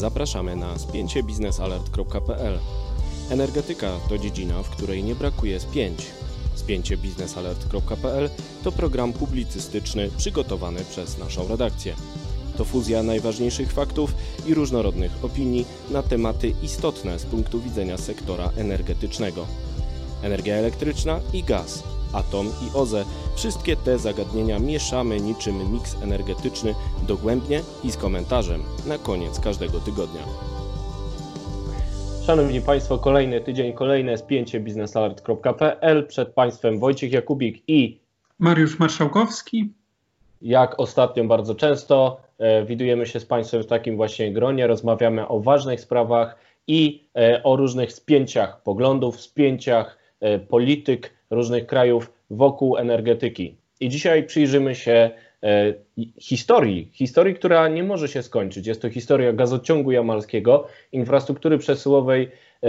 Zapraszamy na spięciebiznesalert.pl. Energetyka to dziedzina, w której nie brakuje spięć. Spięciebiznesalert.pl to program publicystyczny przygotowany przez naszą redakcję. To fuzja najważniejszych faktów i różnorodnych opinii na tematy istotne z punktu widzenia sektora energetycznego. Energia elektryczna i gaz, atom i OZE wszystkie te zagadnienia mieszamy niczym miks energetyczny dogłębnie i z komentarzem na koniec każdego tygodnia. Szanowni Państwo, kolejny tydzień, kolejne spięcie biznesalert.pl. Przed Państwem Wojciech Jakubik i Mariusz Marszałkowski. Jak ostatnio bardzo często e, widujemy się z Państwem w takim właśnie gronie, rozmawiamy o ważnych sprawach i e, o różnych spięciach poglądów, spięciach e, polityk różnych krajów wokół energetyki. I dzisiaj przyjrzymy się e, historii, historii, która nie może się skończyć. Jest to historia gazociągu jamalskiego, infrastruktury przesyłowej e,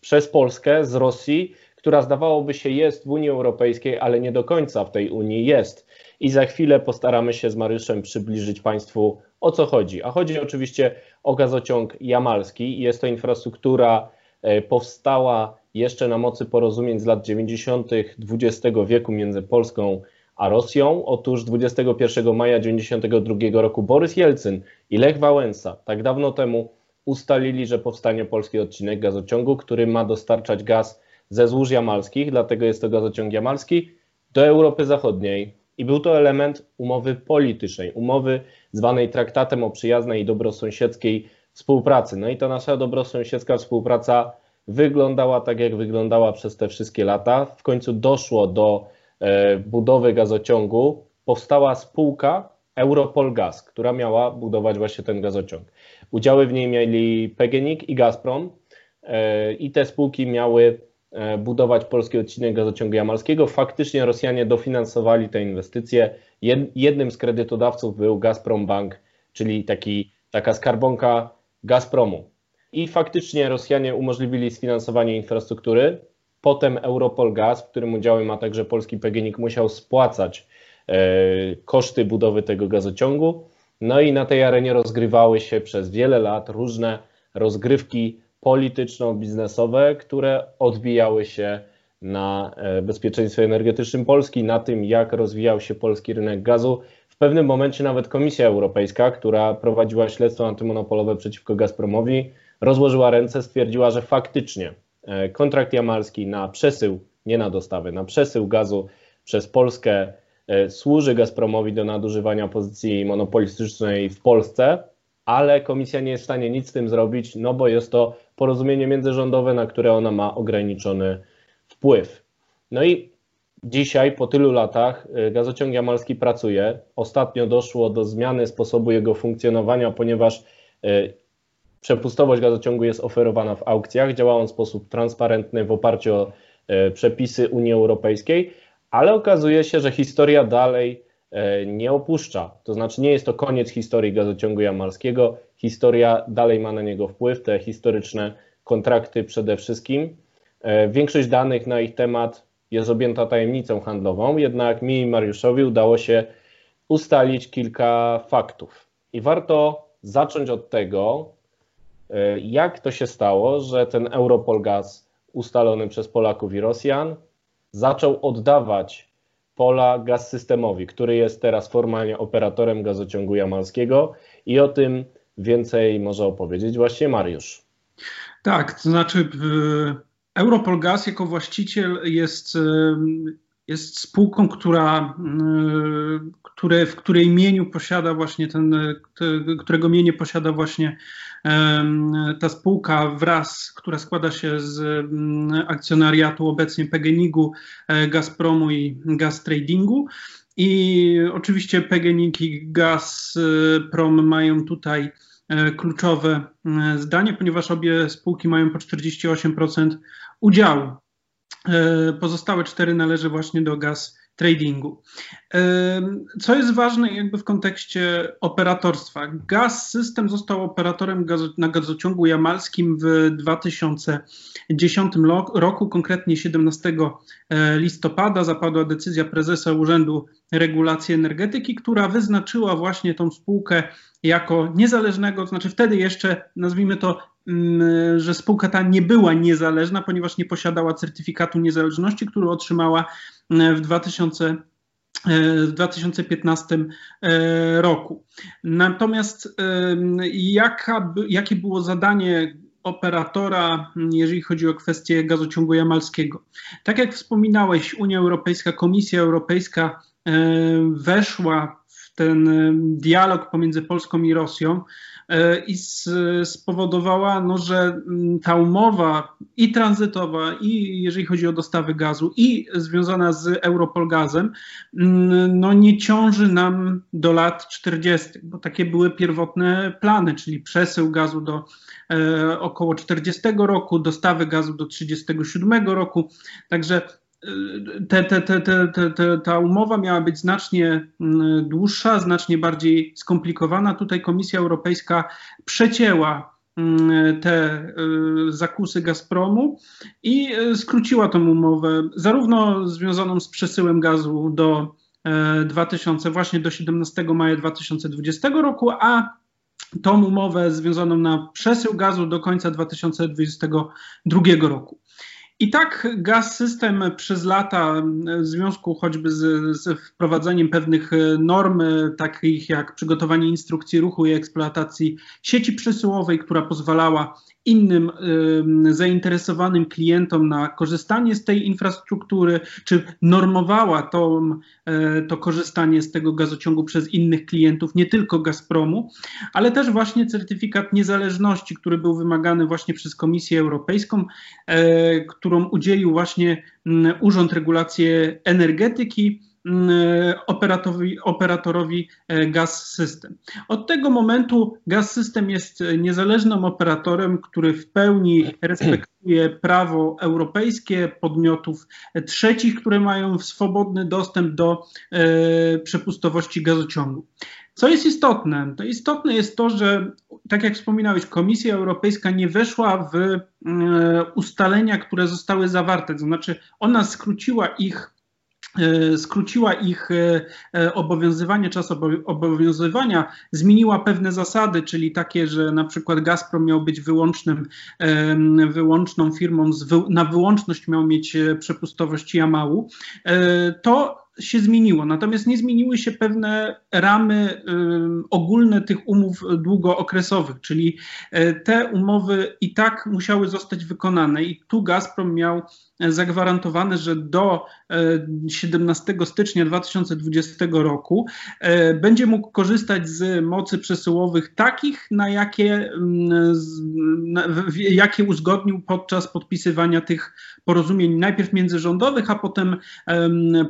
przez Polskę z Rosji, która zdawałoby się jest w Unii Europejskiej, ale nie do końca w tej Unii jest. I za chwilę postaramy się z Mariuszem przybliżyć Państwu o co chodzi. A chodzi oczywiście o gazociąg jamalski. Jest to infrastruktura e, powstała jeszcze na mocy porozumień z lat 90. XX wieku między Polską a Rosją. Otóż 21 maja 1992 roku Borys Jelcyn i Lech Wałęsa tak dawno temu ustalili, że powstanie polski odcinek gazociągu, który ma dostarczać gaz ze złóż jamalskich, dlatego jest to gazociąg jamalski, do Europy Zachodniej. I był to element umowy politycznej, umowy zwanej traktatem o przyjaznej i dobrosąsiedzkiej współpracy. No i ta nasza dobrosąsiedzka współpraca wyglądała tak, jak wyglądała przez te wszystkie lata. W końcu doszło do e, budowy gazociągu. Powstała spółka Europol Gaz, która miała budować właśnie ten gazociąg. Udziały w niej mieli PGNiG i Gazprom e, i te spółki miały e, budować polski odcinek gazociągu jamalskiego. Faktycznie Rosjanie dofinansowali te inwestycje. Jednym z kredytodawców był Gazprom Bank, czyli taki, taka skarbonka Gazpromu i faktycznie Rosjanie umożliwili sfinansowanie infrastruktury. Potem Europol Gaz, w którym udziały ma także polski PGNiG, musiał spłacać e, koszty budowy tego gazociągu. No i na tej arenie rozgrywały się przez wiele lat różne rozgrywki polityczno-biznesowe, które odbijały się na e, bezpieczeństwie energetycznym Polski, na tym, jak rozwijał się polski rynek gazu. W pewnym momencie nawet Komisja Europejska, która prowadziła śledztwo antymonopolowe przeciwko Gazpromowi, rozłożyła ręce, stwierdziła, że faktycznie e, kontrakt jamalski na przesył, nie na dostawy, na przesył gazu przez Polskę e, służy Gazpromowi do nadużywania pozycji monopolistycznej w Polsce, ale komisja nie jest w stanie nic z tym zrobić, no bo jest to porozumienie międzyrządowe, na które ona ma ograniczony wpływ. No i dzisiaj, po tylu latach, e, gazociąg jamalski pracuje. Ostatnio doszło do zmiany sposobu jego funkcjonowania, ponieważ Przepustowość gazociągu jest oferowana w aukcjach, działa on w sposób transparentny w oparciu o e, przepisy Unii Europejskiej, ale okazuje się, że historia dalej e, nie opuszcza. To znaczy nie jest to koniec historii gazociągu jamalskiego, historia dalej ma na niego wpływ, te historyczne kontrakty przede wszystkim. E, większość danych na ich temat jest objęta tajemnicą handlową, jednak mi i Mariuszowi udało się ustalić kilka faktów. I warto zacząć od tego, jak to się stało, że ten Europol Gaz ustalony przez Polaków i Rosjan zaczął oddawać pola gaz systemowi, który jest teraz formalnie operatorem gazociągu jamalskiego i o tym więcej może opowiedzieć właśnie Mariusz. Tak, to znaczy Europol Gaz jako właściciel jest, jest spółką, która, które, w której imieniu posiada właśnie ten, którego mienie posiada właśnie ta spółka wraz, która składa się z mm, akcjonariatu obecnie PGNiG-u, e, Gazpromu i Gaz Tradingu. I oczywiście PGNiG i Gazprom mają tutaj e, kluczowe e, zdanie, ponieważ obie spółki mają po 48% udziału. Pozostałe cztery należy właśnie do Gaz tradingu. Co jest ważne jakby w kontekście operatorstwa? Gaz System został operatorem na gazociągu jamalskim w 2010 roku, konkretnie 17 e, listopada zapadła decyzja prezesa Urzędu Regulacji Energetyki, która wyznaczyła właśnie tą spółkę jako niezależnego, to znaczy wtedy jeszcze nazwijmy to że spółka ta nie była niezależna, ponieważ nie posiadała certyfikatu niezależności, który otrzymała w 2000 w 2015 e, roku. Natomiast jaka, jakie było zadanie operatora, jeżeli chodzi o kwestię gazociągu jamalskiego? Tak jak wspominałeś, Unia Europejska, Komisja Europejska e, weszła ten dialog pomiędzy Polską i Rosją E, i spowodowała, no, że mm, ta umowa i tranzytowa, i jeżeli chodzi o dostawy gazu, i związana z Europolgazem, mm, no, nie ciąży nam do lat 40., bo takie były pierwotne plany, czyli przesył gazu do e, około 40 roku, dostawy gazu do 37 roku. Także te, te, te, te, ta umowa miała być znacznie mm, dłuższa, znacznie bardziej skomplikowana. Tutaj Komisja Europejska przecięła mm, te y, zakusy Gazpromu i y, skróciła tą umowę, zarówno związaną z przesyłem gazu do 2000, e, właśnie do 17 maja 2020 roku, a tą umowę związaną na przesył gazu do końca 2022 roku. I tak gaz system przez lata w związku choćby z, z, wprowadzeniem pewnych norm, takich jak przygotowanie instrukcji ruchu i eksploatacji sieci przesyłowej, która pozwalała innym zainteresowanym klientom na korzystanie z tej infrastruktury, czy normowała to, e, to korzystanie z tego gazociągu przez innych klientów, nie tylko Gazpromu, ale też właśnie certyfikat niezależności, który był wymagany właśnie przez Komisję Europejską, e, którą udzielił właśnie Urząd Regulacji Energetyki Mm, operatorowi, operatorowi e, Gas System. Od tego momentu Gas System jest niezależnym operatorem, który w pełni respektuje prawo europejskie podmiotów trzecich, które mają swobodny dostęp do e, przepustowości gazociągu. Co jest istotne? To istotne jest to, że tak jak wspominałeś, Komisja Europejska nie weszła w e, ustalenia, które zostały zawarte, to znaczy ona skróciła ich E, skróciła ich e, obowiązywanie, czas obowiązywania, zmieniła pewne zasady, czyli takie, że na przykład Gazprom miał być wyłącznym, wyłączną firmą, na wyłączność miał mieć przepustowość Jamału, to się zmieniło. Natomiast nie zmieniły się pewne ramy ogólne tych umów długookresowych, czyli y, te umowy i tak musiały zostać wykonane. I tu Gazprom miał zagwarantowane, że do 17 y, stycznia 2020 roku będzie mógł korzystać z mocy przesyłowych takich, na jakie, jakie uzgodnił podczas podpisywania tych porozumień najpierw międzyrządowych, a potem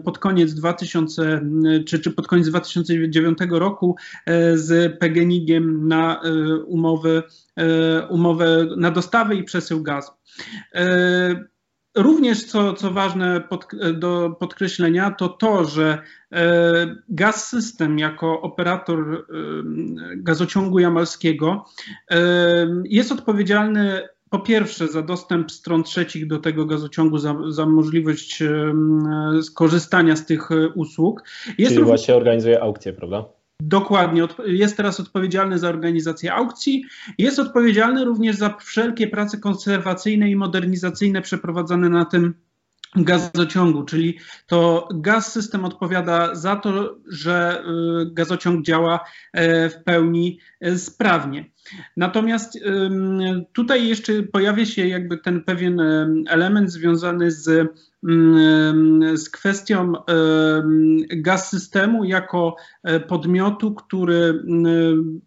pod koniec 2000, czy, czy pod koniec 2009 roku e, z PGNiG-iem na e, umowy, e, umowę na dostawę i przesył gazu. Również, co, co ważne pod, do podkreślenia, to to, że Gaz System jako operator gazociągu jamalskiego jest odpowiedzialny po pierwsze za dostęp stron trzecich do tego gazociągu, za, za możliwość skorzystania z tych e, usług. Jest Czyli właśnie organizuje aukcje, prawda? Dokładnie. Jest teraz odpowiedzialny za organizację aukcji. Jest odpowiedzialny również za wszelkie prace konserwacyjne i modernizacyjne przeprowadzane na tym gazociągu, czyli to gaz system odpowiada za to, że y, gazociąg działa e, w pełni e, sprawnie. Natomiast tutaj jeszcze pojawia się jakby ten pewien element związany z, z kwestią gaz systemu jako e, podmiotu, który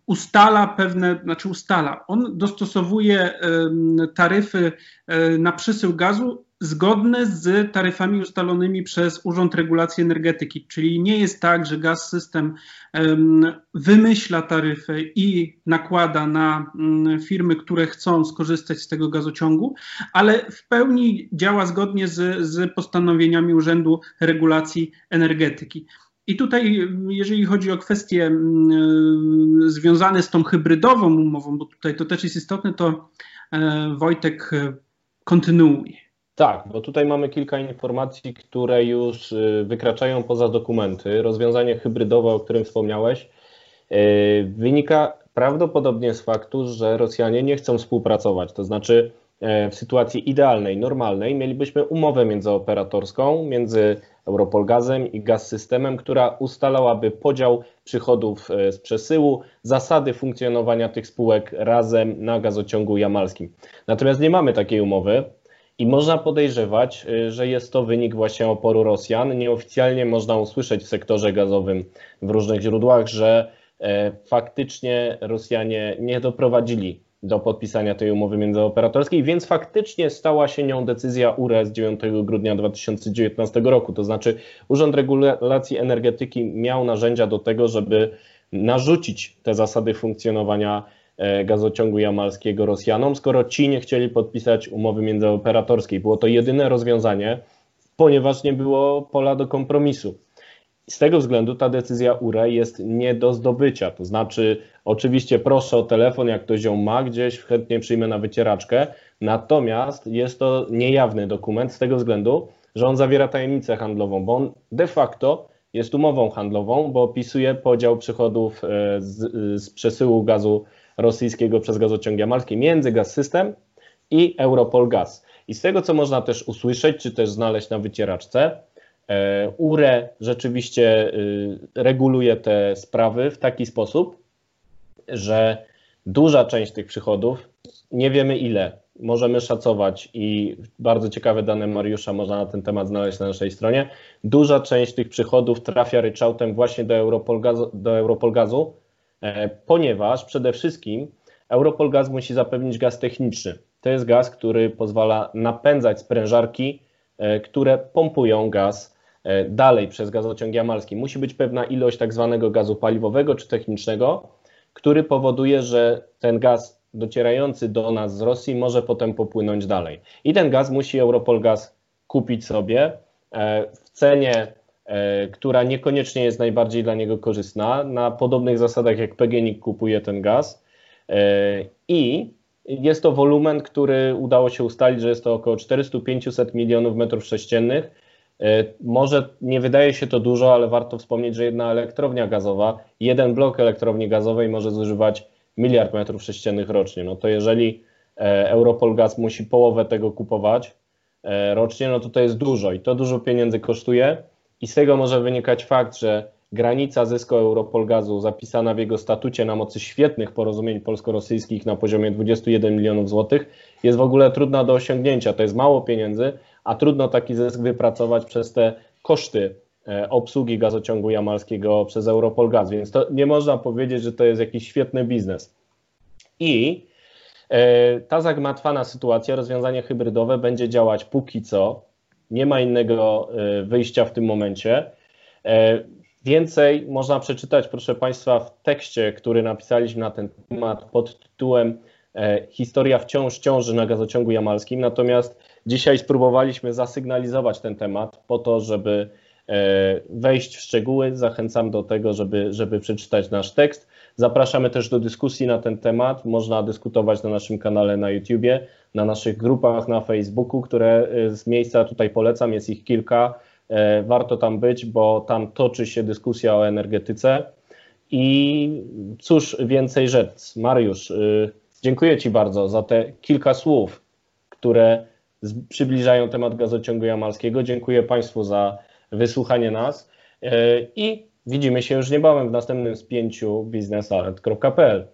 ustala pewne, znaczy ustala, on dostosowuje taryfy na przysył gazu zgodne z taryfami ustalonymi przez Urząd Regulacji Energetyki, czyli nie jest tak, że gaz system wymyśla taryfę i nakłada na mm, firmy, które chcą skorzystać z tego gazociągu, ale w pełni działa zgodnie z, z postanowieniami Urzędu Regulacji Energetyki. I tutaj, jeżeli chodzi o kwestie mm, związane z tą hybrydową umową, bo tutaj to też jest istotne, to e, Wojtek e, kontynuuje. Tak, bo tutaj mamy kilka informacji, które już y, wykraczają poza dokumenty. Rozwiązanie hybrydowe, o którym wspomniałeś, y, wynika prawdopodobnie z faktu, że Rosjanie nie chcą współpracować. To znaczy, e, w sytuacji idealnej, normalnej, mielibyśmy umowę międzyoperatorską między Europolgazem i Gaz Systemem, która ustalałaby podział przychodów e, z przesyłu, zasady funkcjonowania tych spółek razem na gazociągu jamalskim. Natomiast nie mamy takiej umowy. I można podejrzewać, y, że jest to wynik właśnie oporu Rosjan. Nieoficjalnie można usłyszeć w sektorze gazowym w różnych źródłach, że e, faktycznie Rosjanie nie doprowadzili do podpisania tej umowy międzyoperatorskiej, więc faktycznie stała się nią decyzja URE z 9 grudnia 2019 roku. To znaczy Urząd Regulacji Energetyki miał narzędzia do tego, żeby narzucić te zasady funkcjonowania gazociągu jamalskiego Rosjanom, skoro ci nie chcieli podpisać umowy międzyoperatorskiej. Było to jedyne rozwiązanie, ponieważ nie było pola do kompromisu. Z tego względu ta decyzja URE jest nie do zdobycia. To znaczy, oczywiście proszę o telefon, jak ktoś ją ma gdzieś, chętnie przyjmę na wycieraczkę. Natomiast jest to niejawny dokument z tego względu, że on zawiera tajemnicę handlową, bo on de facto jest umową handlową, bo opisuje podział przychodów e, z, z przesyłu gazu rosyjskiego przez gazociąg jamalski między Gaz System i Europol Gaz. I z tego, co można też usłyszeć, czy też znaleźć na wycieraczce, e, URE rzeczywiście y, reguluje te sprawy w taki sposób, że duża część tych przychodów, nie wiemy ile, możemy szacować i bardzo ciekawe dane Mariusza można na ten temat znaleźć na naszej stronie. Duża część tych przychodów trafia ryczałtem właśnie do Europol, Gazu, do Europol Gazu, E, ponieważ przede wszystkim Europol Gaz musi zapewnić gaz techniczny. To jest gaz, który pozwala napędzać sprężarki, e, które pompują gaz e, dalej przez gazociąg jamalski. Musi być pewna ilość tak zwanego gazu paliwowego czy technicznego, który powoduje, że ten gaz docierający do nas z Rosji może potem popłynąć dalej. I ten gaz musi Europol Gaz kupić sobie w cenie E, która niekoniecznie jest najbardziej dla niego korzystna, na podobnych zasadach jak PGNiG kupuje ten gaz. E, I jest to wolumen, który udało się ustalić, że jest to około 400-500 milionów metrów sześciennych. E, może nie wydaje się to dużo, ale warto wspomnieć, że jedna elektrownia gazowa, jeden blok elektrowni gazowej może zużywać miliard metrów sześciennych rocznie. No to jeżeli Europol Gaz musi połowę tego kupować rocznie, no to to jest dużo i to dużo pieniędzy kosztuje. I z tego może wynikać fakt, że granica zysku Europolgazu zapisana w jego statucie na mocy świetnych porozumień polsko-rosyjskich na poziomie 21 milionów złotych jest w ogóle trudna do osiągnięcia. To jest mało pieniędzy, a trudno taki zysk wypracować przez te koszty e, obsługi gazociągu jamalskiego przez Europolgaz, więc to nie można powiedzieć, że to jest jakiś świetny biznes. I e, ta zagmatwana sytuacja, rozwiązanie hybrydowe będzie działać póki co nie ma innego e, wyjścia w tym momencie. E, więcej można przeczytać, proszę Państwa, w tekście, który napisaliśmy na ten temat pod tytułem e, Historia wciąż ciąży na gazociągu jamalskim. Natomiast dzisiaj spróbowaliśmy zasygnalizować ten temat po to, żeby wejść w szczegóły. Zachęcam do tego, żeby, żeby przeczytać nasz tekst. Zapraszamy też do dyskusji na ten temat. Można dyskutować na naszym kanale na YouTubie, na naszych grupach na Facebooku, które y, z miejsca tutaj polecam, jest ich kilka. E, warto tam być, bo tam toczy się dyskusja o energetyce. I cóż więcej rzec, Mariusz, y, dziękuję Ci bardzo za te kilka słów, które przybliżają temat gazociągu jamalskiego. Dziękuję Państwu za wysłuchanie nas e, i widzimy się już niebawem w następnym spięciu biznesalert.pl.